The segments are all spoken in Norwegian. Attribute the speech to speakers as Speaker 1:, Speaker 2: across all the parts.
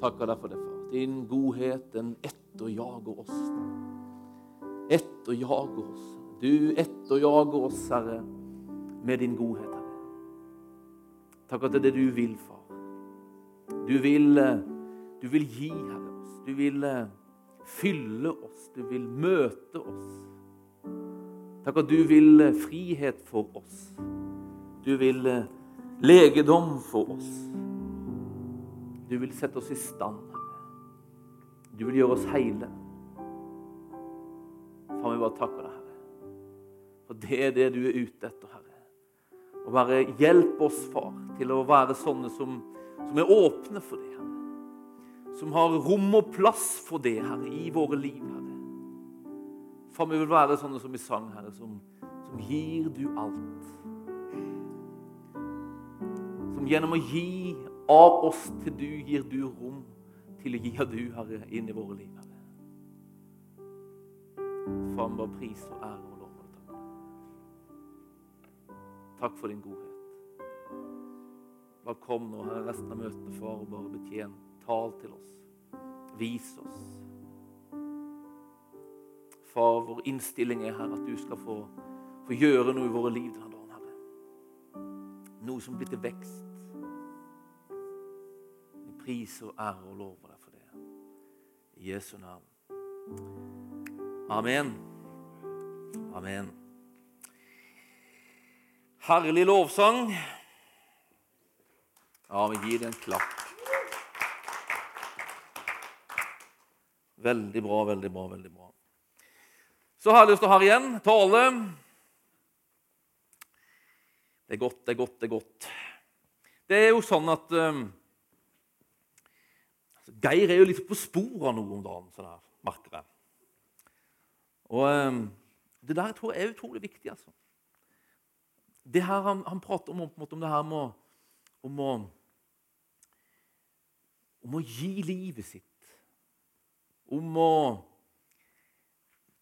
Speaker 1: Takker deg for det, far. Din godhet, den etterjager oss. Etterjager oss. Du etterjager oss, Herre, med din godhet, Herre. Takk at det er det du vil, far. Du vil, eh, du vil gi, Herre, oss. Du vil eh, fylle oss. Du vil møte oss. Takk at du vil eh, frihet for oss. Du vil legedom for oss. Du vil sette oss i stand. Du vil gjøre oss hele. Far, vi bare takker deg, Herre. For det er det du er ute etter, Herre. Og bare hjelp oss, far, til å være sånne som, som er åpne for det, Herre. Som har rom og plass for det, Herre, i våre liv, Herre. Far, vi vil være sånne som i sang, Herre, som, som gir du alt. Som gjennom å gi av oss til du gir du rom til å gi av du, Herre, inn i våre liv, Herre. Vi bare pris og ære og lov takk. For din godhet. Bare kom nå her resten av møtet, far, og bare betjen. Tal til oss. Vis oss. Far, vår innstilling er her at du skal få, få gjøre noe i våre liv denne dagen, Herre. Noe som blir til vekst. Vi priser og ære og lov deg for det. I Jesu navn. Amen. Amen. Herlig lovsang. Ja, vi gir det en klapp. Veldig bra, veldig bra, veldig bra. Så har jeg lyst til å ha igjen tale. Det er godt, det er godt, det er godt. Det er jo sånn at um, Geir er jo litt på sporet av noe om dagen, sånn her, merker jeg. Og um, det der tror jeg er utrolig viktig. altså. Det her Han, han prater om, måte, om, det her med om å, om å gi livet sitt. Om å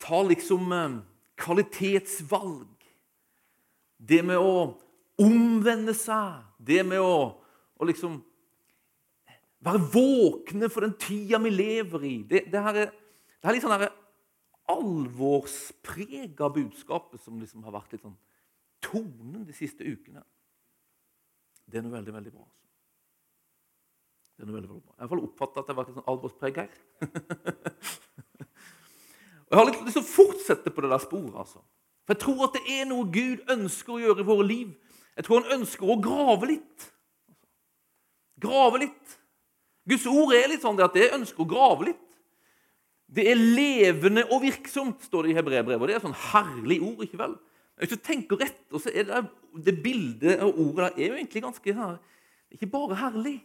Speaker 1: ta liksom kvalitetsvalg. Det med å omvende seg. Det med å, å liksom være våkne for den tida vi lever i. Det, det, her, er, det er litt sånn her alvorsprega budskapet som liksom har vært litt sånn tonen de siste ukene. Det er noe veldig, veldig bra. Altså. Det er noe veldig, veldig bra. Jeg har i hvert fall oppfatta at det har vært litt sånn alvorspreg her. Jeg har litt lyst til å fortsette på det der sporet. altså. For Jeg tror at det er noe Gud ønsker å gjøre i våre liv. Jeg tror han ønsker å grave litt. Grave litt. Guds ord er litt sånn at det ønsker å grave litt. Det er levende og virksomt, står det i Hebreerbrevet. Det er sånn herlig ord. ikke vel? Hvis du tenker etter, så er det, det bildet og ordet der er jo egentlig ganske her, ikke bare herlig.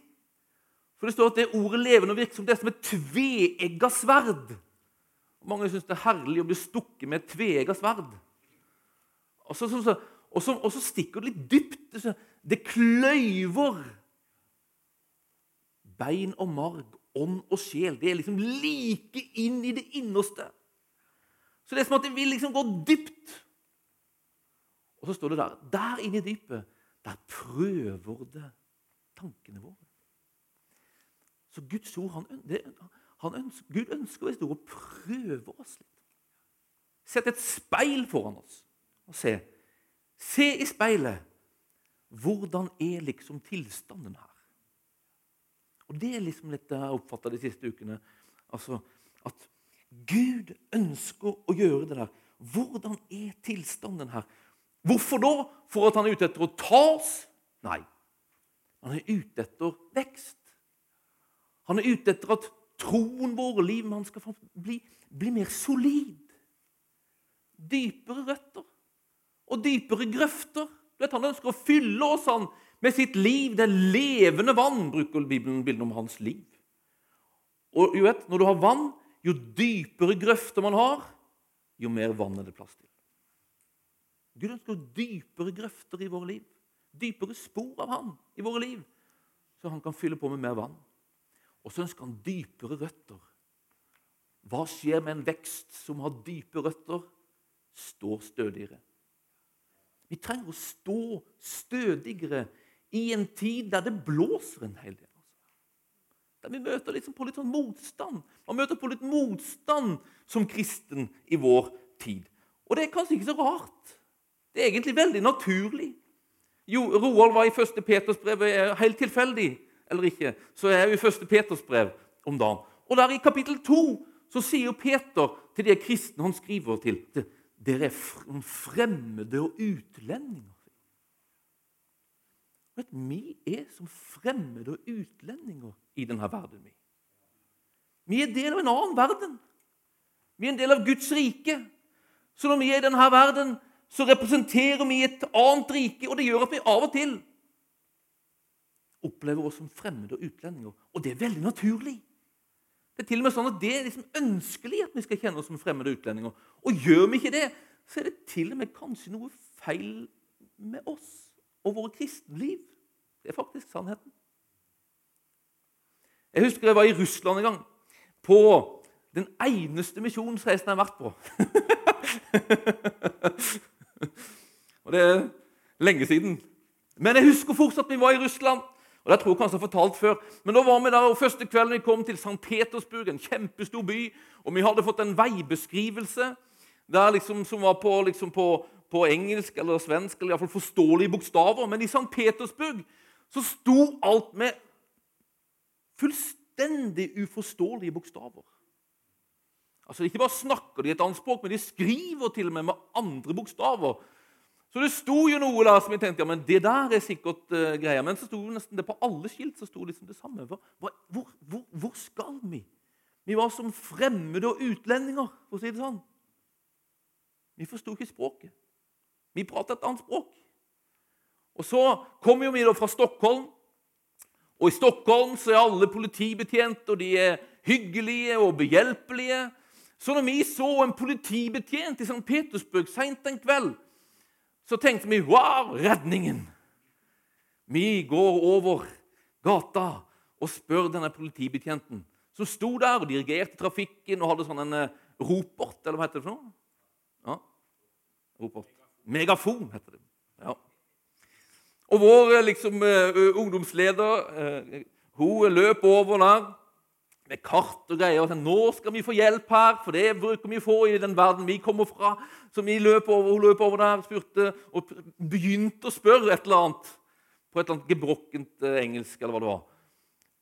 Speaker 1: For det står at det ordet levende og virksomt det er som et tveegga sverd. Mange syns det er herlig å bli stukket med et tveegga sverd. Og så, så, så, og, og så, stikker det litt dypt. Det kløyver bein og marg ånd og sjel. Det er liksom like inn i det innerste. Så det er som at det vil liksom gå dypt. Og så står det der Der inne i dypet, der prøver det tankene våre. Så Guds ord han, det, han ønsker, Gud ønsker visst å prøve oss litt. Sett et speil foran oss og se. Se i speilet. Hvordan er liksom tilstanden her? Og Det er liksom litt det jeg har oppfatta de siste ukene. Altså, At Gud ønsker å gjøre det der. Hvordan er tilstanden her? Hvorfor da? For at han er ute etter å ta oss? Nei. Han er ute etter vekst. Han er ute etter at troen vår og livet hans skal bli, bli mer solid. Dypere røtter og dypere grøfter. Han ønsker å fylle oss han, med sitt liv. Det er levende vann, bruker Bibelen bildet om hans liv. Og jo vet, Når du har vann, jo dypere grøfter man har, jo mer vann er det plass til. Gud ønsker dypere grøfter i våre liv. Dypere spor av Han i våre liv, så han kan fylle på med mer vann. Og så ønsker han dypere røtter. Hva skjer med en vekst som har dype røtter? Står stødigere. Vi trenger å stå stødigere i en tid der det blåser en hel del. Altså. Der vi møter liksom på litt sånn motstand. Man møter på litt motstand som kristen i vår tid. Og det er kanskje ikke så rart. Det er egentlig veldig naturlig. Jo, Roald var i første Peters brev helt tilfeldig eller ikke, så er jeg i første Peters brev om dagen. Og der i kapittel 2 så sier Peter til de kristne han skriver til dere er fremmede og utlendinger. Vet, vi er som fremmede og utlendinger i denne verden. Vi er del av en annen verden. Vi er en del av Guds rike. Så når vi er i denne verden, så representerer vi et annet rike, og det gjør at vi av og til opplever oss som fremmede og utlendinger. Og det er veldig naturlig. Det er til og med sånn at det er liksom ønskelig at vi skal kjenne oss som fremmede utlendinger. Og gjør vi ikke det, så er det til og med kanskje noe feil med oss og våre kristenliv. Det er faktisk sannheten. Jeg husker jeg var i Russland en gang. På den eneste misjonsreisen jeg har vært på. og det er lenge siden. Men jeg husker fortsatt vi var i Russland. Og det tror jeg kanskje jeg har fortalt før. Men da var vi der, og Første kvelden vi kom til St. Petersburg, en kjempestor by, og vi hadde fått en veibeskrivelse der liksom, som var på, liksom på, på, engelsk eller svensk, eller iallfall forståelige bokstaver. Men i St. Petersburg så sto alt med fullstendig uforståelige bokstaver. Altså Ikke bare snakker de et annet språk, men de skriver til og med med andre bokstaver. Så det sto jo noe der som jeg tenkte ja, men det der er sikkert uh, greia. Men så sto nesten det på alle skilt så sto liksom det samme. Hvor, hvor, hvor, hvor, skal vi? Vi var som fremmede og utlendinger, for å si det sånn. Vi forsto ikke språket. Vi pratet et annet språk. Og Så kom jo vi da fra Stockholm. Og I Stockholm så er alle politibetjente, og de er hyggelige og behjelpelige. Så når vi så en politibetjent i St. Petersburg seint en kveld så tenkte vi wow, redningen! Vi går over gata og spør denne politibetjenten, som sto der og dirigerte trafikken og hadde sånn en uh, ropert, eller hva heter det for noe? Ja, ropert. Megafon, heter det. Ja. Og vår eh, liksom, uh, ungdomsleder uh, hun løp over der med kart og greier. og sa, 'Nå skal vi få hjelp her, for det bruker vi få i den verden vi kommer fra.' Så vi løp over, hun løp over der spurte, og begynte å spørre et eller annet på et eller annet gebrokkent eh, engelsk. eller hva det var.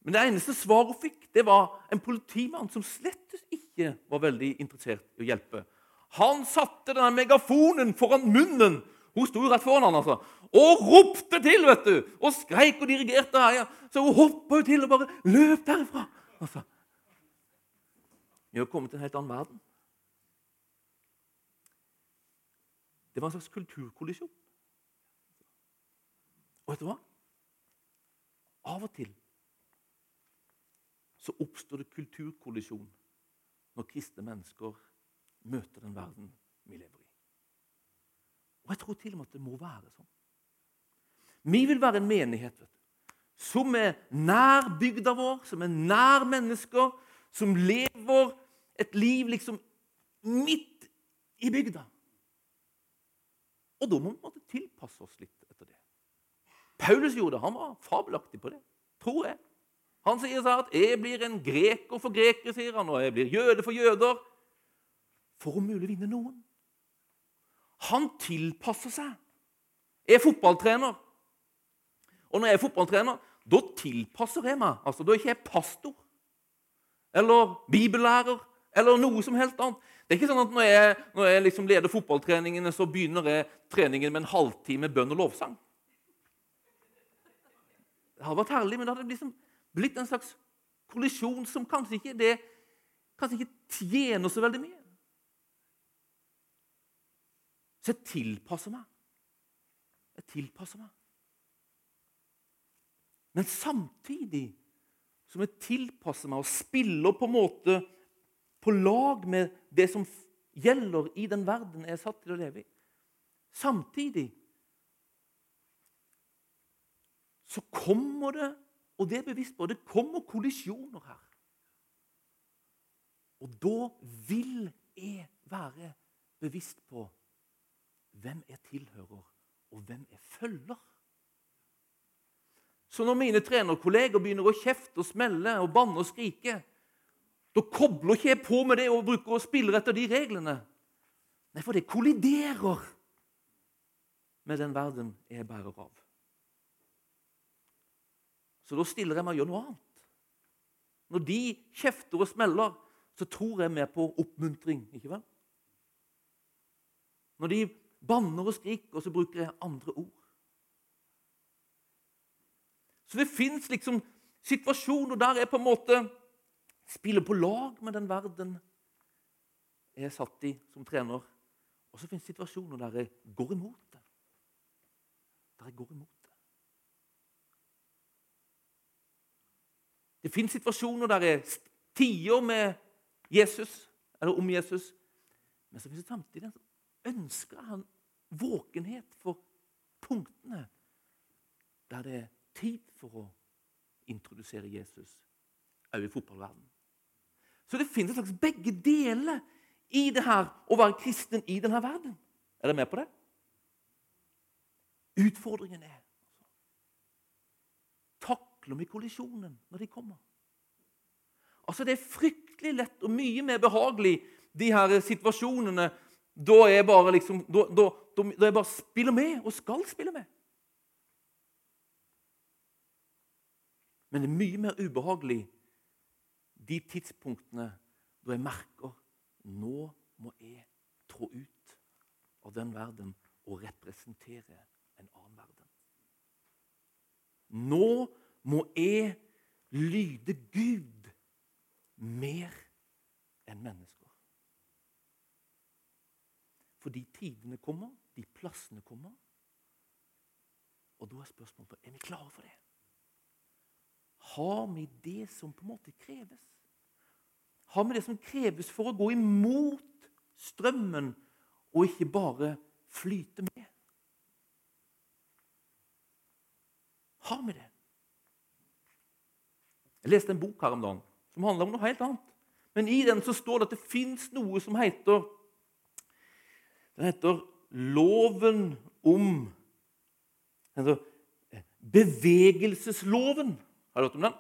Speaker 1: Men det eneste svaret hun fikk, det var en politimann som slett ikke var veldig interessert i å hjelpe. Han satte denne megafonen foran munnen hun sto rett foran han, altså, og ropte til vet du, og skreik og dirigerte. Her, Så hun hoppa til og bare løp derfra. Altså. Vi har kommet til en helt annen verden. Det var en slags kulturkollisjon. Og vet du hva? Av og til så oppstår det kulturkollisjon når kristne mennesker møter den verden vi lever i. Og jeg tror til og med at det må være sånn. Vi vil være en menighet vet du, som er nær bygda vår, som er nær mennesker, som lever et liv liksom midt i bygda. Og da må vi måtte tilpasse oss litt etter det. Paulus gjorde det. Han var fabelaktig på det, tror jeg. Han sier at 'jeg blir en greker for grekere', sier han, 'og jeg blir jøde for jøder'. For om mulig vinne noen. Han tilpasser seg. Jeg er fotballtrener. Og når jeg er fotballtrener, da tilpasser jeg meg. Altså, Da er ikke jeg pastor eller bibellærer eller noe som helst annet. Det er ikke sånn at Når jeg, når jeg liksom leder fotballtreningene, så begynner jeg treningen med en halvtime bønn og lovsang. Det hadde vært herlig, men det hadde liksom blitt en slags kollisjon som kanskje ikke, det, kanskje ikke tjener så veldig mye. Så jeg tilpasser meg. Jeg tilpasser meg. Men samtidig som jeg tilpasser meg og spiller på en måte på lag med det som gjelder i den verden jeg er satt til å leve i. Samtidig så kommer det, og det er bevisst på, det kommer kollisjoner her. Og da vil jeg være bevisst på hvem jeg tilhører, og hvem jeg følger. Så når mine trenerkolleger begynner å kjefte og smelle og banne og skrike, da kobler ikke jeg på med det og bruker å spille etter de reglene. Nei, for det kolliderer med den verden jeg bærer av. Så da stiller jeg meg og gjør noe annet. Når de kjefter og smeller, så tror jeg mer på oppmuntring. ikke vel? Når de banner og skriker, og så bruker jeg andre ord. Så det fins liksom situasjoner der jeg på en måte spiller på lag med den verden jeg er satt i som trener. Og så fins situasjoner der jeg går imot det. Der jeg går imot det. Det fins situasjoner der jeg tier med Jesus, eller om Jesus. Men så fins det samtidig ønsker han våkenhet for punktene der det er tid for å introdusere Jesus òg i fotballverdenen. Så det finnes slags begge deler i det her å være kristen i denne verden. Er dere med på det? Utfordringen er Takler vi kollisjonen når de kommer? Altså Det er fryktelig lett og mye mer behagelig, de her situasjonene da jeg bare liksom, da, da, da jeg bare spiller med, og skal spille med. Men det er mye mer ubehagelig de tidspunktene da jeg merker nå må jeg trå ut av den verden og representere en annen verden. Nå må jeg lyde Gud mer enn mennesker. Fordi tidene kommer, de plassene kommer. Og da er spørsmålet er vi klare for det. Har vi det som på en måte kreves? Har vi det som kreves for å gå imot strømmen og ikke bare flyte med? Har vi det? Jeg leste en bok her om dagen som handler om noe helt annet. Men i den så står det at det fins noe som heter Den heter loven om heter Bevegelsesloven. Har du hørt om den?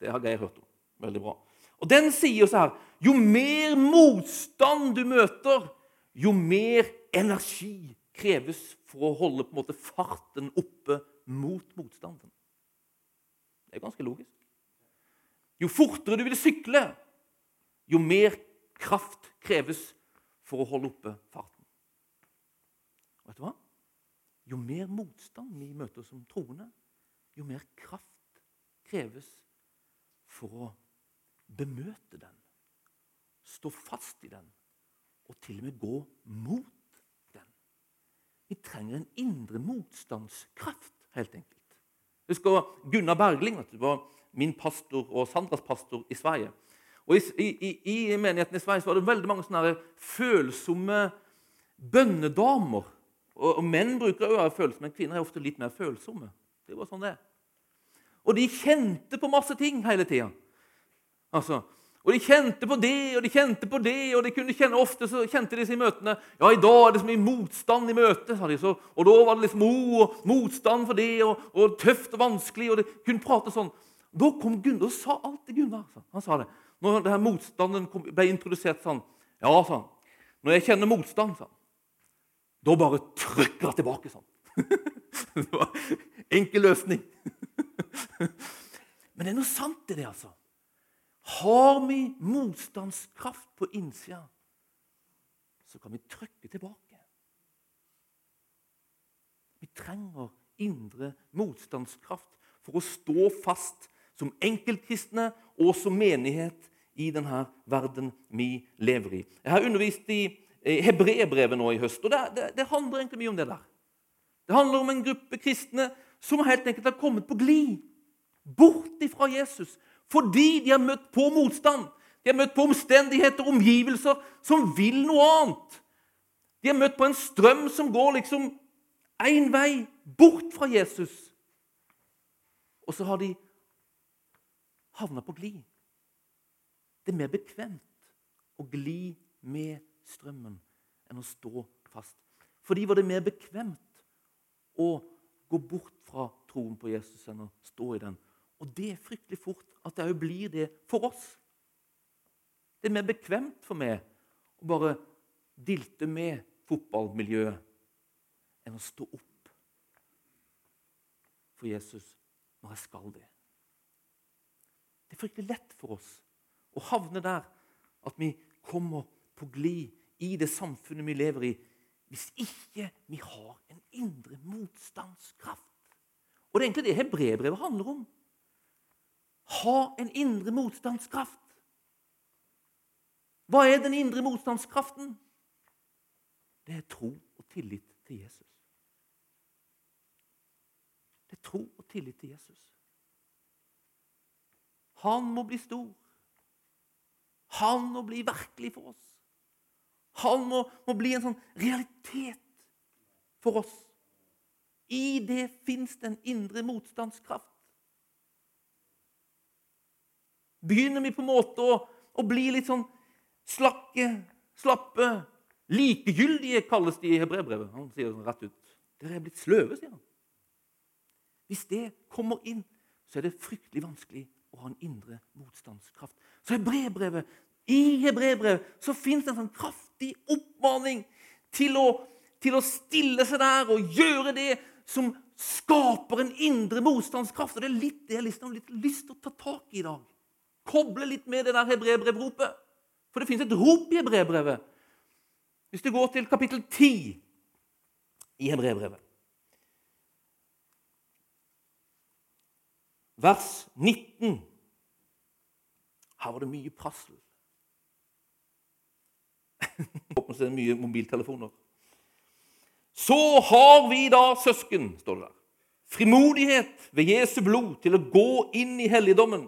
Speaker 1: Det har Geir hørt om. Veldig bra. Og Den sier så her Jo mer motstand du møter, jo mer energi kreves for å holde på en måte farten oppe mot motstanden. Det er ganske logisk. Jo fortere du vil sykle, jo mer kraft kreves for å holde oppe farten. Og vet du hva? Jo mer motstand vi møter som troende, jo mer kraft kreves for å bemøte den, stå fast i den og til og med gå mot den. Vi trenger en indre motstandskraft, helt enkelt. Husker Gunnar Bergling det var min pastor og Sandras pastor i Sverige. Og I, i, i menigheten i Sverige var det veldig mange sånne følsomme bønnedamer. Og, og Menn bruker å være følsomme, men kvinner er ofte litt mer følsomme. Det var sånn det Og de kjente på masse ting hele tida. Altså, og de kjente på det og de kjente på det, og de kunne kjenne ofte så kjente de seg i møtene Ja, i dag er det så mye motstand i møtet, sa de. Så, og da var det liksom oh, og motstand for det, og, og, tøft og vanskelig. og de kunne prate sånn. Da kom Gunnar og sa alt til Gunnar. Han sa det. Når denne motstanden ble introdusert sånn Ja, sa han. Når jeg kjenner motstand, sa han, da bare trykker jeg tilbake sånn. det var enkel løsning. Men det er noe sant i det, altså. Har vi motstandskraft på innsida, så kan vi trykke tilbake. Vi trenger indre motstandskraft for å stå fast som enkeltkristne og som menighet i denne verden vi lever i. Jeg har undervist i Hebreerbrevet nå i høst, og det, det, det handler egentlig mye om det der. Det handler om en gruppe kristne som helt enkelt har kommet på glid bort ifra Jesus fordi de har møtt på motstand. De har møtt på omstendigheter og omgivelser som vil noe annet. De har møtt på en strøm som går liksom én vei, bort fra Jesus. Og så har de havna på glid. Det er mer bekvemt å gli med strømmen enn å stå fast. For de var det mer bekvemt å gå bort fra troen på Jesus enn å stå i den. Og det er fryktelig fort at det òg blir det for oss. Det er mer bekvemt for meg å bare dilte med fotballmiljøet enn å stå opp for Jesus når jeg skal det. Det er fryktelig lett for oss å havne der at vi kommer på glid i det samfunnet vi lever i, hvis ikke vi har en indre motstandskraft. Og det er egentlig det hebreerbrevet handler om. Ha en indre motstandskraft. Hva er den indre motstandskraften? Det er tro og tillit til Jesus. Det er tro og tillit til Jesus. Han må bli stor. Han må bli virkelig for oss. Han må, må bli en sånn realitet for oss. I det fins den indre motstandskraft. Begynner vi på en måte å, å bli litt sånn slakke, slappe, likegyldige, kalles de i hebreerbrevet. Han sier det rett ut. Dere er blitt sløve, sier han. Hvis det kommer inn, så er det fryktelig vanskelig å ha en indre motstandskraft. Så hebreerbrevet, i hebreerbrevet så fins det en sånn kraftig oppmaning til å, til å stille seg der og gjøre det som skaper en indre motstandskraft. Og Det er litt det jeg liksom har litt lyst til å ta tak i i dag. Koble litt med det der hebreerbrevropet. For det fins et rop i hebreerbrevet. Hvis du går til kapittel 10 i hebreerbrevet Vers 19. Her var det mye prassel. Håper det er mye mobiltelefoner. Så har vi da, søsken, står det der, frimodighet ved Jesu blod til å gå inn i helligdommen,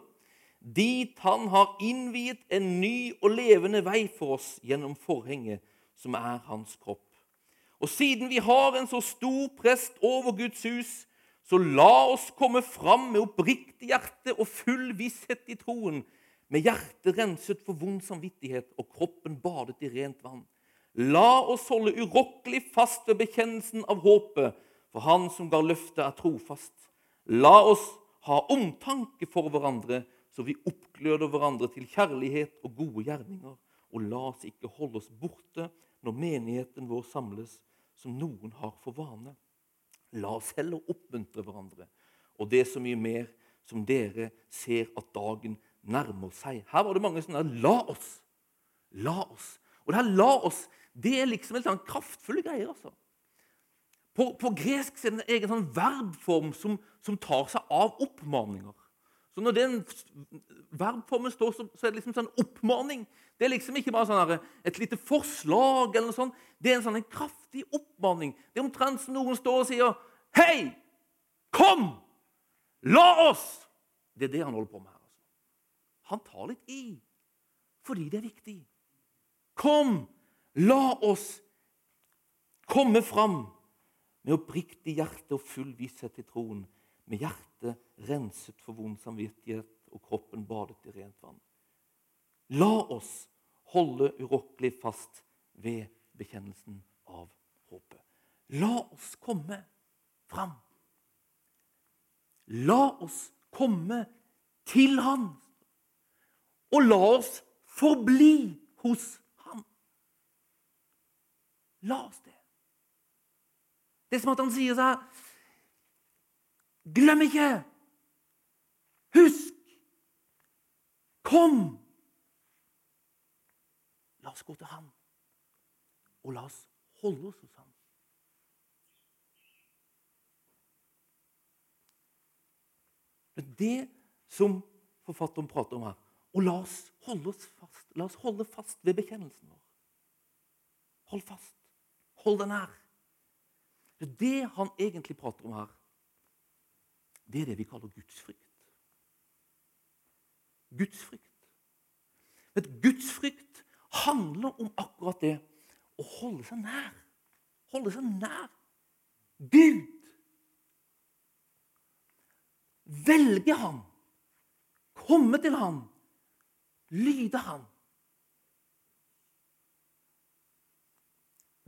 Speaker 1: dit han har innviet en ny og levende vei for oss gjennom forhenget, som er hans kropp. Og siden vi har en så stor prest over Guds hus, så la oss komme fram med oppriktig hjerte og full visshet i troen, med hjertet renset for vond samvittighet og kroppen badet i rent vann. La oss holde urokkelig fast ved bekjennelsen av håpet, for Han som ga løftet, er trofast. La oss ha omtanke for hverandre, så vi oppgløder hverandre til kjærlighet og gode gjerninger. Og la oss ikke holde oss borte når menigheten vår samles, som noen har for vane. La oss heller oppmuntre hverandre, og det er så mye mer som dere ser at dagen nærmer seg. Her var det mange sånne 'la oss'. La oss. Og det her 'la oss' det er liksom en sånn kraftfulle greier. altså. På, på gresk er det en egen sånn verbform som, som, tar seg av oppmaninger. Så Når den verbformen står, så, så er det liksom sånn oppmaning. Det er liksom ikke bare sånn et lite forslag. eller noe sånt. Det er en sånn en kraftig oppmaning. Det er omtrent som noen står og sier 'Hei! Kom! La oss!' Det er det han holder på med her. Han tar litt i fordi det er viktig. Kom! La oss komme fram med oppriktig hjerte og full visshet i troen, med hjertet renset for vond samvittighet og kroppen badet i rent vann. La oss holde urokkelig fast ved bekjennelsen av håpet. La oss komme fram. La oss komme til Han, og la oss forbli hos ham. La oss det. Det er som at han sier seg Glem ikke! Husk! Kom! La oss gå til ham, og la oss holde oss hos ham. Det som forfatteren prater om her. Og la oss holde oss fast. La oss holde fast ved bekjennelsen vår. Hold fast. Hold den her. Det han egentlig prater om her, det er det vi kaller gudsfrykt. Gudsfrykt. Men gudsfrykt handler om akkurat det å holde seg nær. Holde seg nær Gud. Velge ham. Komme til ham. Lyde han.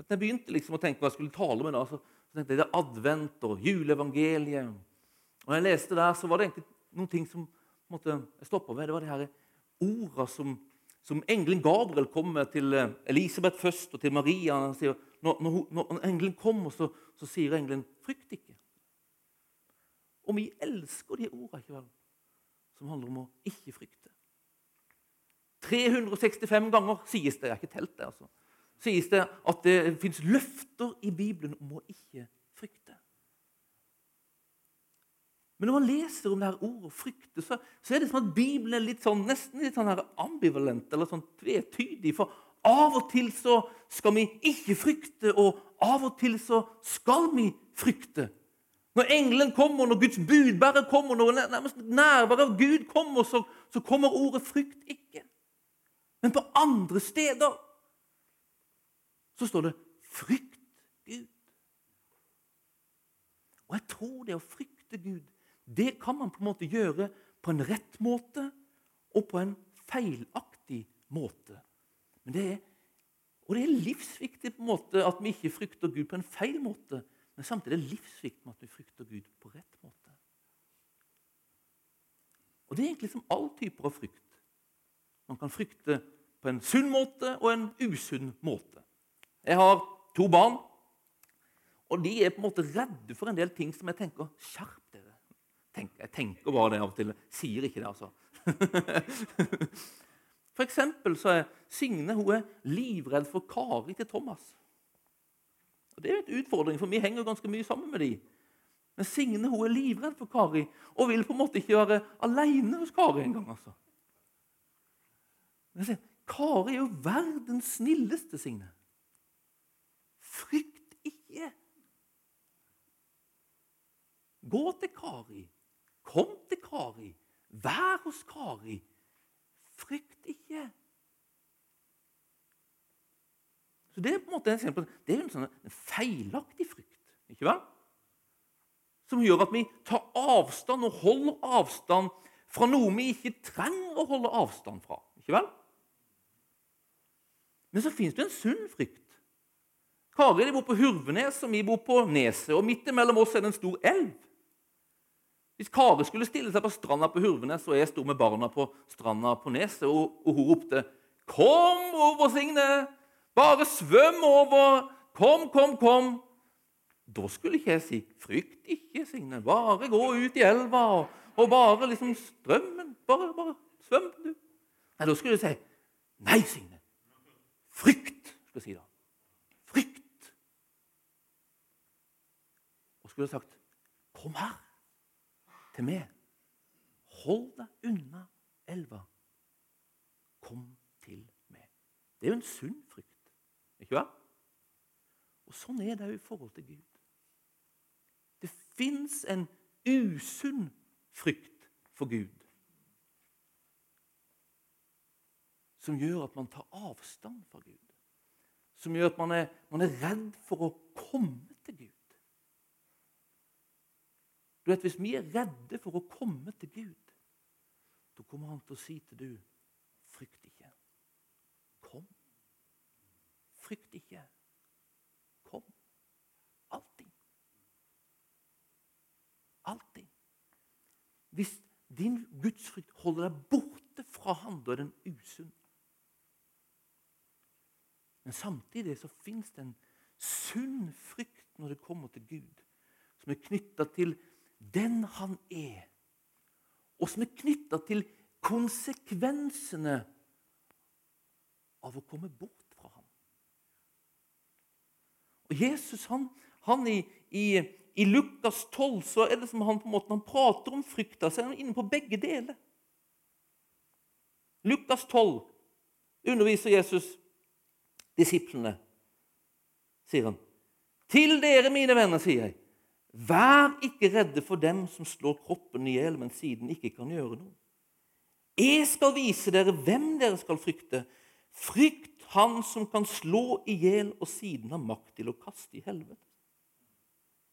Speaker 1: Når jeg begynte liksom å tenke hva jeg skulle tale med, da, så tenkte jeg det er advent og juleevangeliet Og jeg leste der, så var det egentlig noen ting som måtte, jeg stoppa ved. Det var de her orda som, som engelen Gabriel kommer til eh, Elisabeth først og til Maria. Han sier, når, når, når engelen kommer, så, så, sier engelen 'frykt ikke'. Og vi elsker de orda som handler om å ikke frykte. 365 ganger sies det, jeg har ikke telt det, altså, sies det at det fins løfter i Bibelen om å ikke frykte. Men når man leser om det her ordet frykte, så, så, er det som at Bibelen er litt sånn, nesten litt sånn ambivalent eller sånn tvetydig. For av og til så skal vi ikke frykte, og av og til så skal vi frykte. Når engelen kommer, når Guds budbærer kommer, når nærmest nærværet av Gud kommer, så, så kommer ordet 'frykt' ikke. Men på andre steder så står det 'frykt Gud'. Og jeg tror det å frykte Gud det kan man på en måte gjøre på en rett måte og på en feilaktig måte. Men det er, og det er livsviktig på en måte at vi ikke frykter Gud på en feil måte. Men samtidig er det livsviktig at vi frykter Gud på rett måte. Og Det er egentlig som all typer av frykt. Man kan frykte på en sunn måte og en usunn måte. Jeg har to barn, og de er på en måte redde for en del ting som jeg tenker Skjerp dere! Tenk, jeg tenker bare det av og til. Sier ikke det, altså. For eksempel så er Signe hun er livredd for Kari til Thomas. Og Det er en utfordring, for vi henger ganske mye sammen med de. Men Signe hun er livredd for Kari og vil på en måte ikke være alene hos Kari engang. Altså. Men Kari er jo verdens snilleste, Signe. Frykt ikke. Gå til Kari. Kom til Kari. Vær hos Kari. Frykt ikke. Så Det er på en måte en, det er en, sånn, en feilaktig frykt. ikke vel? Som gjør at vi tar avstand og holder avstand fra noe vi ikke trenger å holde avstand fra. ikke vel? Men så fins det en sunn frykt. Kari de bor på Hurvenes, og vi bor på Neset. Og midt imellom oss er det en stor elv. Hvis Kari skulle stille seg på stranda på Hurvenes, og jeg sto med barna på stranda på Neset, og, og hun ropte 'Kom over, Signe! Bare svøm over! Kom, kom, kom!' Da skulle ikke jeg si 'Frykt ikke, Signe. Bare gå ut i elva og, og bare liksom strømmen. Bare, bare svøm, du.' Nei, Da skulle jeg si 'Nei, Signe. Frykt', skulle jeg si da. Frykt. Og skulle sagt 'Kom her' til meg. Hold deg unna elva. Kom til meg. Det er jo en sunn frykt. Ikke sant? Og Sånn er det jo i forhold til Gud. Det fins en usunn frykt for Gud som gjør at man tar avstand fra Gud. Som gjør at man er, man er redd for å komme til Gud. Du vet, Hvis vi er redde for å komme til Gud, da kommer han til å si til du, frykt ikke. Kom. Frykt ikke. Kom. Alltid. Alltid. Hvis din gudsfrykt holder deg borte fra han, da er den usunn. Men samtidig så fins det en sunn frykt når det kommer til Gud, som er knytta til den han er, og som er knytta til konsekvensene av å komme bort fra ham. Og Jesus han, han i, i, i, Lukas 12 så er det som han på en måte, han prater om frykta, så er han inne på begge deler. Lukas 12 underviser Jesus disiplene, sier han. Til dere, mine venner, sier jeg, Vær ikke redde for dem som slår kroppen i hjel, men siden ikke kan gjøre noe. Jeg skal vise dere hvem dere skal frykte. Frykt han som kan slå i hjel og siden har makt til å kaste i helvete.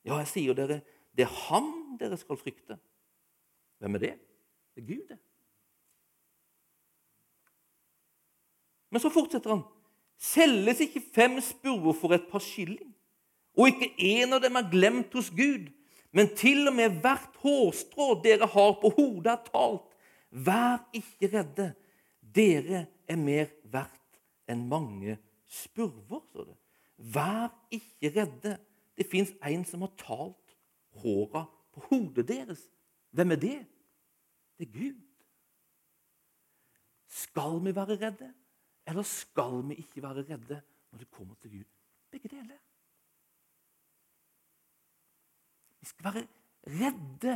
Speaker 1: Ja, jeg sier dere, det er ham dere skal frykte. Hvem er det? Det er Gud, det. Men så fortsetter han. Selges ikke fem spurver for et par skilling? og ikke en av dem er glemt hos Gud. Men til og med hvert hårstrå dere har på hodet, er talt. Vær ikke redde. Dere er mer verdt enn mange spurver, står det. Vær ikke redde. Det fins en som har talt håra på hodet deres. Hvem er det? Det er Gud. Skal vi være redde, eller skal vi ikke være redde når det kommer til Gud? Begge deler. Vi skal være redde.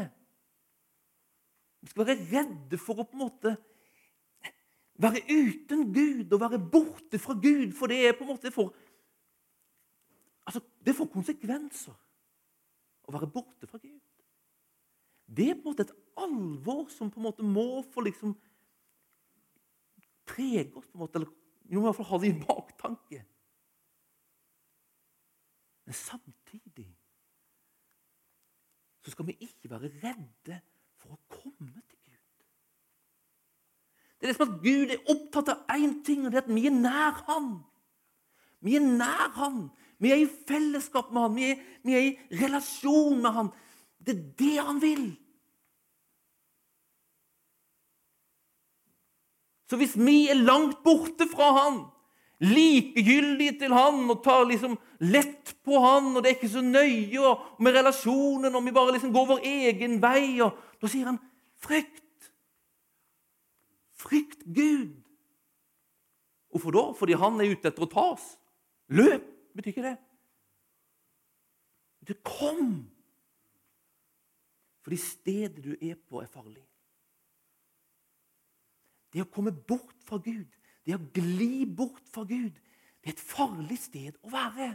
Speaker 1: Vi skal være redde for å på en måte være uten Gud og være borte fra Gud, for det er på en måte for altså, Det får konsekvenser å være borte fra Gud. Det er på en måte et alvor som på en måte må få liksom prege oss, på en måte, eller vi må i hvert fall ha det i baktanke. Men samtidig så skal vi ikke være redde for å komme til Gud. Det er det som at Gud er opptatt av én ting, og det er at vi er nær Han. Vi er nær Han. Vi er i fellesskap med Han. Vi er, vi er i relasjon med Han. Det er det Han vil. Så hvis vi er langt borte fra Han, likegyldige til Han og tar liksom lett på Han, og det er ikke så nøye med relasjonen, og vi bare liksom går vår egen vei, og da sier Han frykt. Frykt Gud. Hvorfor da? Fordi Han er ute etter å ta oss. Løp betyr ikke det. Det kom. Fordi stedet du er på, er farlig. Det å komme bort fra Gud, det å gli bort fra Gud, det er et farlig sted å være.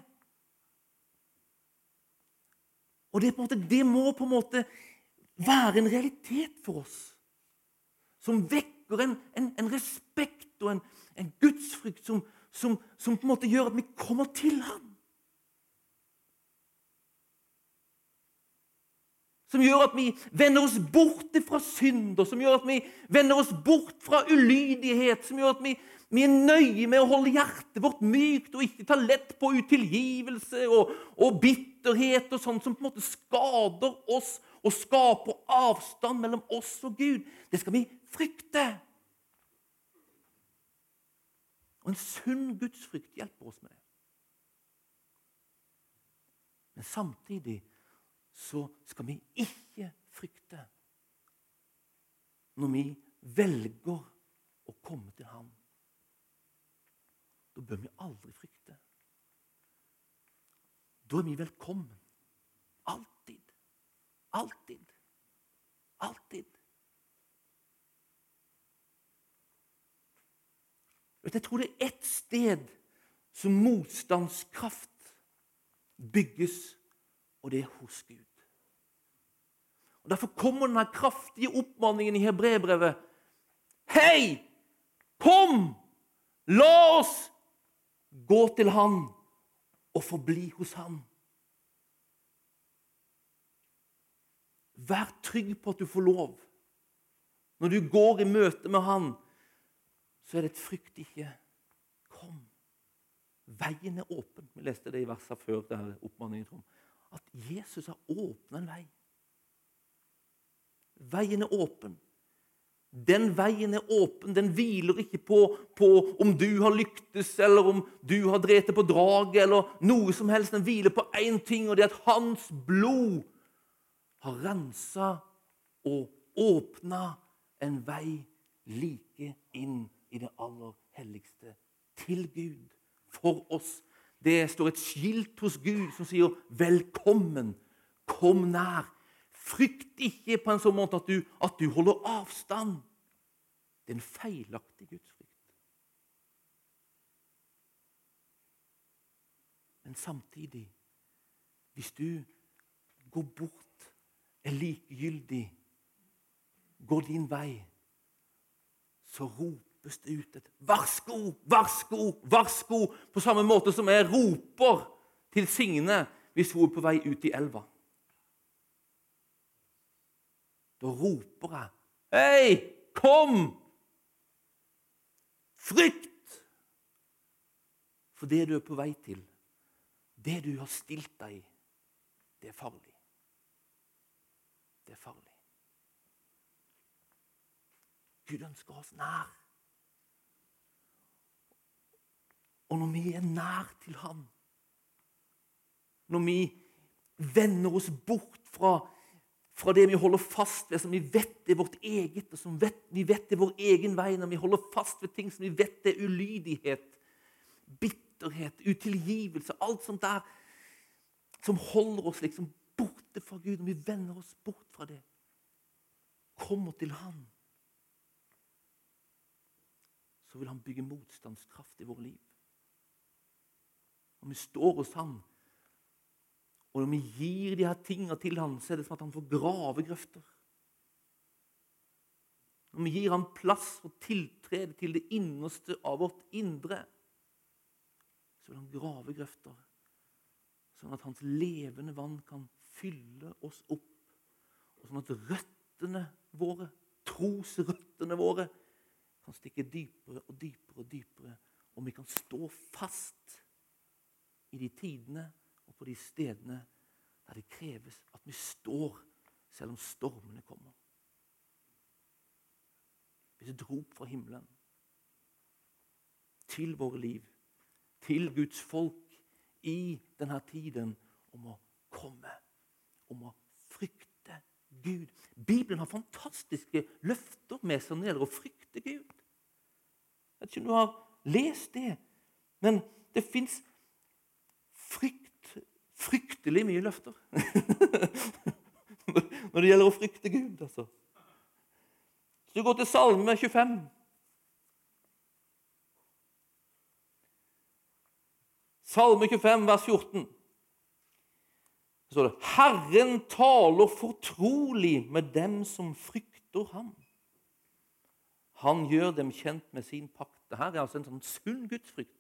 Speaker 1: Og det, måte, det må på en måte være en realitet for oss. Som vekker en, en, en respekt og en, en gudsfrykt som, som, som, på en måte gjør at vi kommer til ham. Som gjør at vi vender oss bort fra synder, som gjør at vi vender oss bort fra ulydighet, som gjør at vi, vi er nøye med å holde hjertet vårt mykt og ikke ta lett på utilgivelse og, og bitterhet og sånt som på en måte skader oss og skaper avstand mellom oss og Gud. Det skal vi frykte. Og en sunn gudsfrykt hjelper oss med det. Men samtidig så skal vi ikke frykte når vi velger å komme til ham. Da bør vi aldri frykte. Da er vi velkommen. Alltid. Alltid. Alltid. Jeg tror det er ett sted som motstandskraft bygges og det er hos Gud. Og Derfor kommer denne kraftige oppmaningen i hebreerbrevet. Hei! Kom! La oss gå til Han og forbli hos Han. Vær trygg på at du får lov. Når du går i møte med Han, så er det et frykt ikke. Kom. Veien er åpen. Vi leste det i versene før. denne oppmaningen at Jesus har åpna en vei. Veien er åpen. Den veien er åpen. Den hviler ikke på, på, om du har lyktes, eller om du har drept på draget, eller noe som helst. Den hviler på én ting, og det er at hans blod har rensa og åpna en vei like inn i det aller helligste. Til Gud. For oss det står et skilt hos Gud som sier 'velkommen', 'kom nær'. Frykt ikke på en sånn måte at du, at du holder avstand. Det er en feilaktig gudsfrykt. Men samtidig, hvis du går bort, er likegyldig, går din vei, så rop det ut et 'varsko, varsko, varsko', på samme måte som jeg roper til Signe hvis hun er på vei ut i elva. Da roper jeg 'Hei, kom!' Frykt! For det du er på vei til, det du har stilt deg i, det er farlig. det er farlig. Gud ønsker oss nær. Og når vi er nær til Han, når vi vender oss bort fra, fra det vi holder fast ved, som vi vet er vårt eget, og som vet, vi vet er vår egen vei, når vi holder fast ved ting som vi vet er ulydighet, bitterhet, utilgivelse, alt sånt der som holder oss liksom borte fra Gud, når vi vender oss bort fra det, kommer til Han så vil han bygge motstandskraft i våre liv. Når vi står hos ham, og når vi gir de her tingene til ham, så er det som at han får grave grøfter. Når vi gir ham plass og tiltrede til det innerste av vårt indre, så vil han grave grøfter, sånn at hans levende vann kan fylle oss opp, og sånn at røttene våre, trosrøttene våre, kan stikke dypere og dypere og dypere, og vi kan stå fast i de tidene og på de stedene der det kreves at vi står selv om stormene kommer. Hvis et rop fra himmelen til våre liv, til Guds folk i denne tiden om å komme, om å frykte Gud. Bibelen har fantastiske løfter med seg når det gjelder å frykte Gud. Jeg vet ikke om du har lest det, men det fins frykt, fryktelig mye løfter når det gjelder å frykte Gud. altså. Så du går til Salme 25 Salme 25, vers 14. Så står det Herren taler fortrolig med dem som frykter ham. Han gjør dem kjent med sin pakt. Dette er altså en sånn sunn gudsfrykt.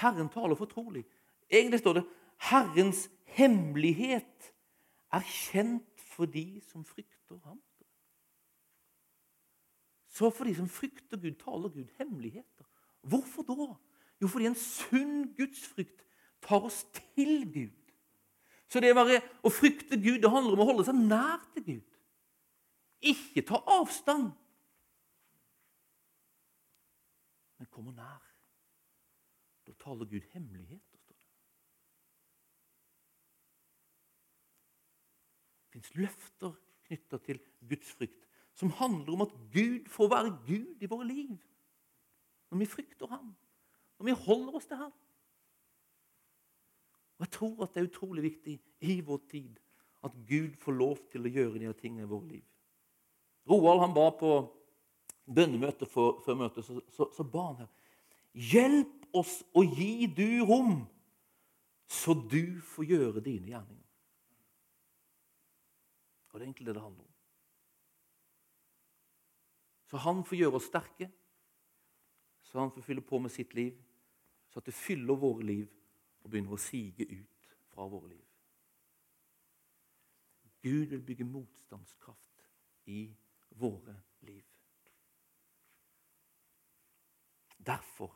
Speaker 1: Herren taler fortrolig. Egentlig står det 'Herrens hemmelighet er kjent for de som frykter ham'. Så for de som frykter Gud, taler Gud hemmeligheter. Hvorfor da? Jo, fordi en sunn gudsfrykt tar oss til Gud. Så det å frykte Gud det handler om å holde seg nær til Gud. Ikke ta avstand. men kommer nær. Da taler Gud hemmeligheter, står det. Det fins løfter knytta til gudsfrykt som handler om at Gud får være Gud i våre liv. Når vi frykter ham, når vi holder oss til ham. Og Jeg tror at det er utrolig viktig i vår tid at Gud får lov til å gjøre de tingene i vårt liv. Roald han ba på bønnemøte før møtet, så, så, så ba han her Hjelp oss å gi du rom, så du får gjøre dine gjerninger. Det er egentlig det det handler om. Så han får gjøre oss sterke, så han får fylle på med sitt liv, så at det fyller våre liv og begynner å sige ut fra våre liv. Gud vil bygge motstandskraft i våre liv. Derfor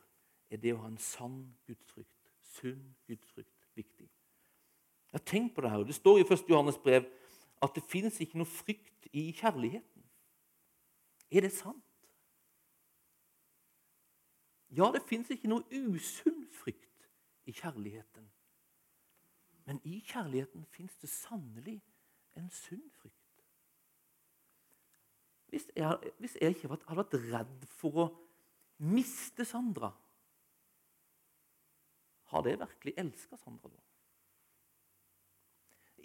Speaker 1: er det å ha en sann gudsfrykt, sunn gudsfrykt, viktig. Jeg Tenk på det her. Det står i 1. Johannes brev at det finnes ikke noe frykt i kjærligheten. Er det sant? Ja, det finnes ikke noe usunn frykt i kjærligheten. Men i kjærligheten fins det sannelig en sunn frykt. Hvis jeg, hvis jeg ikke hadde vært redd for å miste Sandra, har det virkelig elska Sandra da?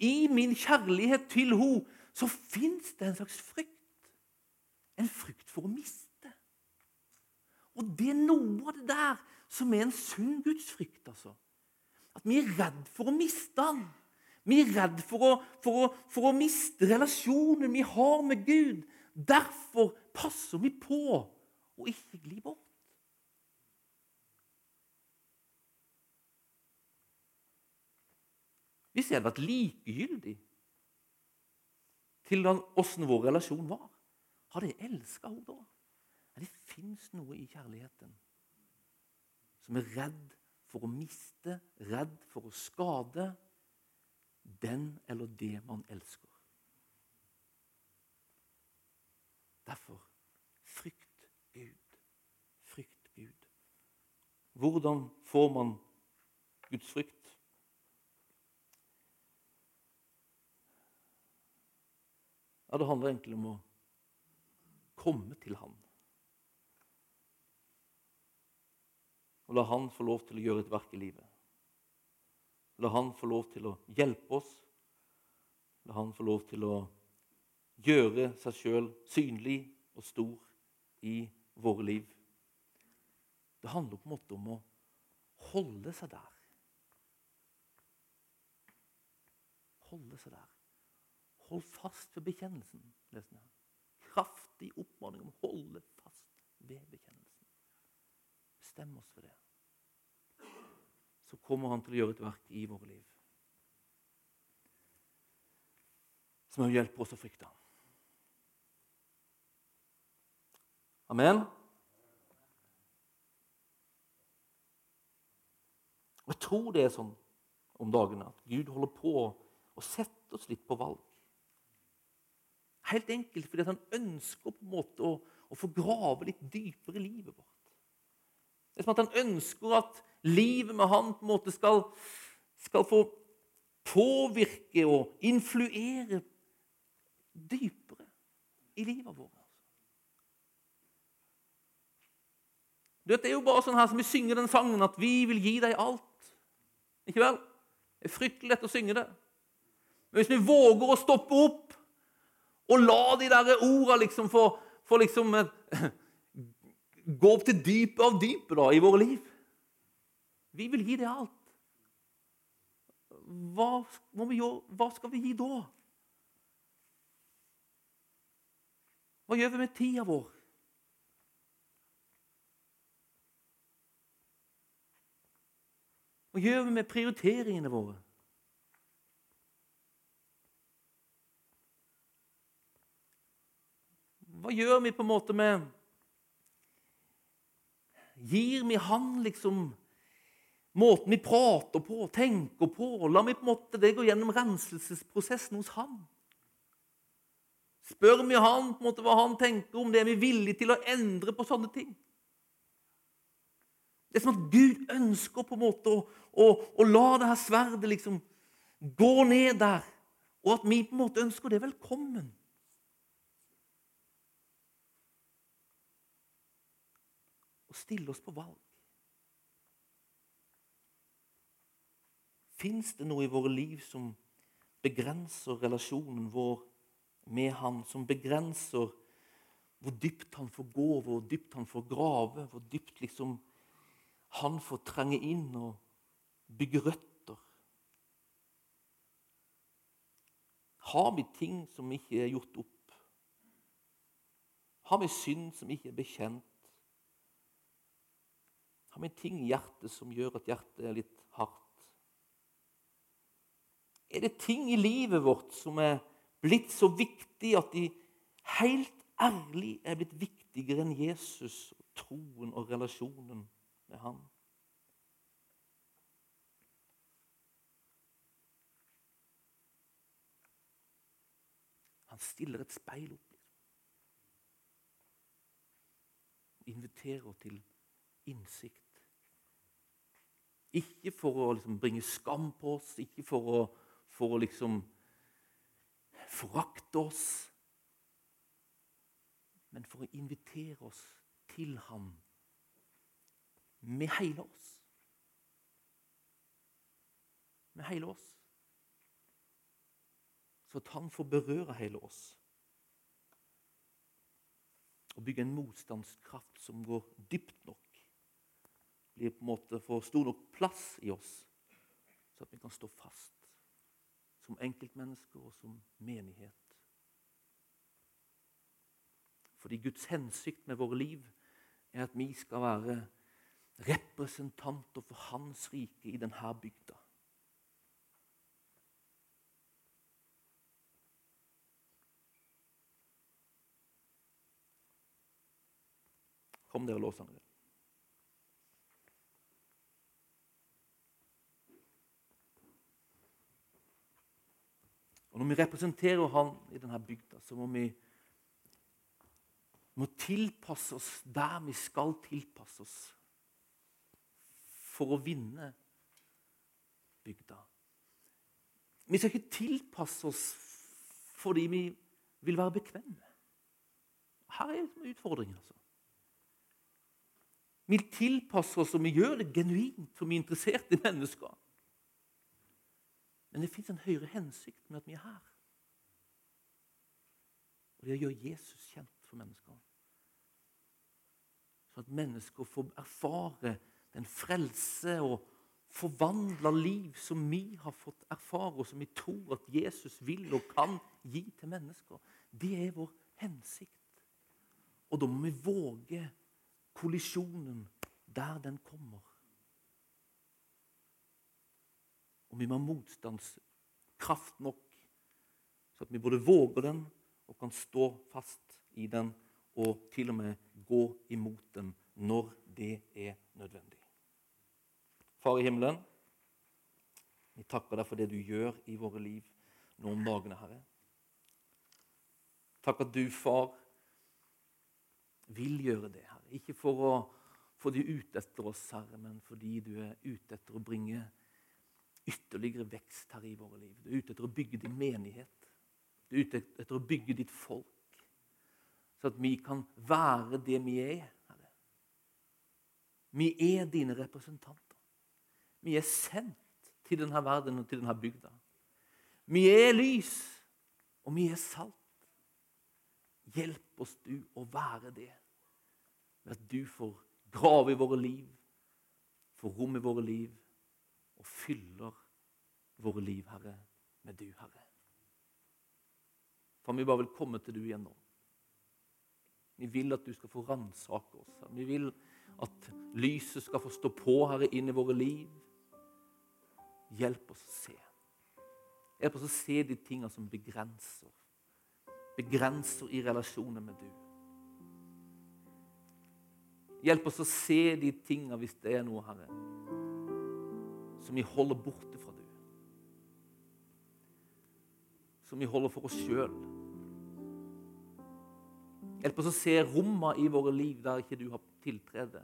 Speaker 1: I min kjærlighet til henne så fins det en slags frykt. En frykt for å miste. Og det er noe av det der som er en sunn gudsfrykt. altså. At vi er redd for å miste han. Vi er redd for å, for, å, for å miste relasjonen vi har med Gud. Derfor passer vi på å ikke gli bort. Hvis jeg hadde vært likegyldig til åssen vår relasjon var, hadde jeg elska henne da? Men det fins noe i kjærligheten som er redd for å miste, redd for å skade den eller det man elsker. Derfor frykt Gud. Frykt Gud. Hvordan får man Guds frykt? Ja, Det handler egentlig om å komme til Han. Og la Han få lov til å gjøre et verk i livet. La Han få lov til å hjelpe oss. La Han få lov til å gjøre seg sjøl synlig og stor i våre liv. Det handler på en måte om å holde seg der. Holde seg der. Hold fast ved bekjennelsen. leste jeg. Kraftig oppmaning om å holde fast ved bekjennelsen. Bestem oss for det. Så kommer han til å gjøre et verk i våre liv. Som vil hjelpe oss å frykte. Amen. Og Jeg tror det er sånn om dagene at Gud holder på å sette oss litt på valg. Helt enkelt fordi han ønsker på en måte å, å få grave litt dypere i livet vårt. Det er som at han ønsker at livet med han på en måte skal, skal få påvirke og influere dypere i livet vårt. Du vet, Det er jo bare sånn her som vi synger den sangen at 'vi vil gi deg alt'. Ikke vel? Det er fryktelig lett å synge det. Men hvis vi våger å stoppe opp og la de der orda liksom få, få liksom eh, gå opp til dypet av dypet da, i våre liv Vi vil gi det alt. Hva, hva skal vi gi da? Hva gjør vi med tida vår? Hva gjør vi med prioriteringene våre? Hva gjør vi på en måte med Gir vi han liksom måten vi prater på, tenker på? La vi på en måte det gå gjennom renselsesprosessen hos han? Spør vi han på en måte hva han tenker om det? Er vi villige til å endre på sånne ting? Det er som at Gud ønsker på en måte å, å, å la det her sverdet liksom gå ned der, og at vi på en måte ønsker det velkommen. Og stille oss på valg. Fins det noe i våre liv som begrenser relasjonen vår med Han, som begrenser hvor dypt han får gå, hvor dypt han får grave, hvor dypt liksom han får trenge inn og bygge røtter. Har vi ting som ikke er gjort opp? Har vi synd som ikke er bekjent? Har vi en ting i hjertet som gjør at hjertet er litt hardt? Er det ting i livet vårt som er blitt så viktig at de helt ærlig er blitt viktigere enn Jesus, troen og relasjonen med ham. Han stiller et speil opp. Inviterer til innsikt. Ikke for å liksom bringe skam på oss, ikke for å, for å liksom forakte oss, men for å invitere oss til ham med hele oss. Med hele oss. Så at han får berøre hele oss. Og bygge en motstandskraft som går dypt nok. Blir på en måte for stor nok plass i oss, så at vi kan stå fast. Som enkeltmennesker og som menighet. Fordi Guds hensikt med våre liv er at vi skal være representanter for hans rike i denne bygda. Kom dere. Og Når vi representerer han i denne bygda, så må vi må tilpasse oss der vi skal tilpasse oss for å vinne bygda. Vi skal ikke tilpasse oss fordi vi vil være bekvemme. Her er utfordringen. altså. Vi tilpasser oss, og vi gjør det genuint, for vi er interessert i mennesker. Men det fins en høyere hensikt med at vi er her. Og det er å gjøre Jesus kjent for mennesker. Sånn at mennesker får erfare den frelse og forvandla liv som vi har fått erfare, og som vi tror at Jesus vil og kan gi til mennesker. Det er vår hensikt. Og da må vi våge kollisjonen der den kommer. Og vi må ha motstandskraft nok, så at vi både våger den og kan stå fast i den og til og med gå imot den når det er nødvendig. Far i himmelen, vi takker deg for det du gjør i våre liv nå om dagene, Herre. Takk at du, far, vil gjøre det, Herre. Ikke for å få de ut etter oss, Herre, men fordi du er ute etter å bringe ytterligere vekst her i våre liv. Du er ute etter å bygge din menighet. Du er ute etter å bygge ditt folk. Så at vi kan være det vi er, Herre. Vi er dine representanter. Vi er sendt til denne verden og til denne bygda. Vi er lys, og vi er salt. Hjelp oss, du, å være det. Ved at du får grave i våre liv, får rom i våre liv og fyller våre liv, Herre, med du, Herre. For vi bare vil komme til du igjen nå. Vi vil at du skal få ransake oss. Vi vil at lyset skal få stå på, Herre, inn i våre liv. Hjelp oss å se. Hjelp oss å se de tingene som begrenser. Begrenser i relasjoner med du. Hjelp oss å se de tingene, hvis det er noe, Herre, som vi holder borte fra du. Som vi holder for oss sjøl. Hjelp oss å se rommene i våre liv der ikke du har tiltrede.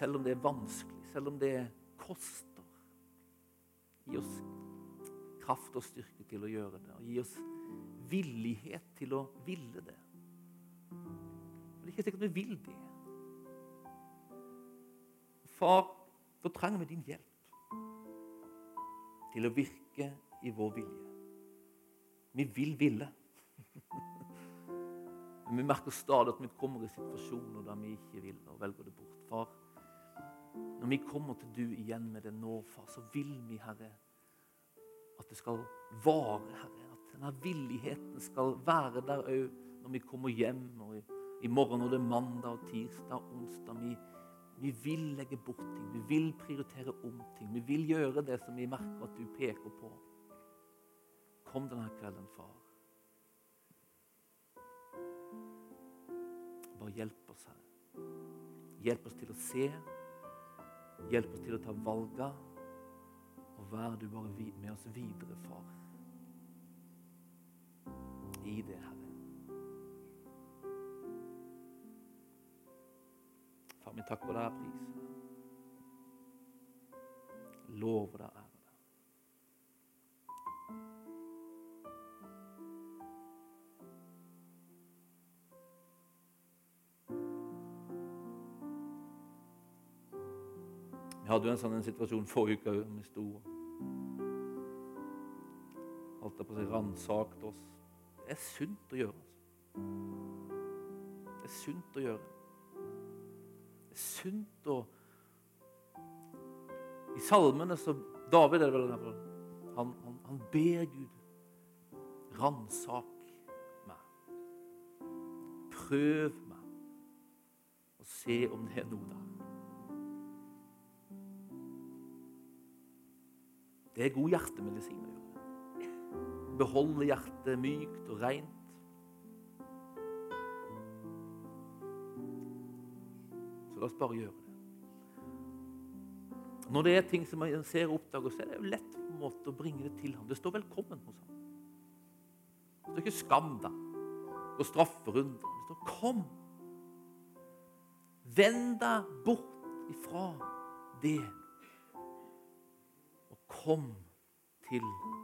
Speaker 1: Selv om det er vanskelig, selv om det koster. Gi oss kraft og styrke til å gjøre det. Og gi oss villighet til å ville det. det er ikke sikkert vi vil det. Far, da trenger vi din hjelp til å virke i vår vilje. Vi vil ville. Men vi merker stadig at vi kommer i situasjoner der vi ikke vil og velger det bort. Far, når vi kommer til du igjen med det nå, far, så vil vi, Herre, at det skal vare, Herre. Denne villigheten skal være der òg når vi kommer hjem. og i, morgen når det er mandag og tirsdag og onsdag. Vi, vi vil legge bort ting. Vi vil prioritere om ting. Vi vil gjøre det som vi merker at du peker på. Kom denne kvelden, far. Bare hjelp oss, Herre. Hjelp oss til å se. Hjelp oss til å ta valga, og vær du bare med oss videre, far. I det, Herre. Far, min, takk for deg og priser deg. Deg ære. Vi hadde jo en sånn situasjon forrige uke òg. Vi sto Holdt jeg på å si ransakte oss. Det er sunt å gjøre. Det er sunt å gjøre. Det er sunt å I salmene så David er det vel han, han, han ber Gud ransak meg. Prøv meg og se om det er noe der. Det er god hjertemedisin å gjøre. Beholde hjertet mykt og rent. Så la oss bare gjøre det. Når det er ting som man ser og oppdager, så er det jo lett på en måte å bringe det til ham. Det står 'velkommen' hos ham. Det står ikke 'skam deg' og 'strafferunde'. Det står 'kom'. Vend deg bort ifra det, og kom til ikke.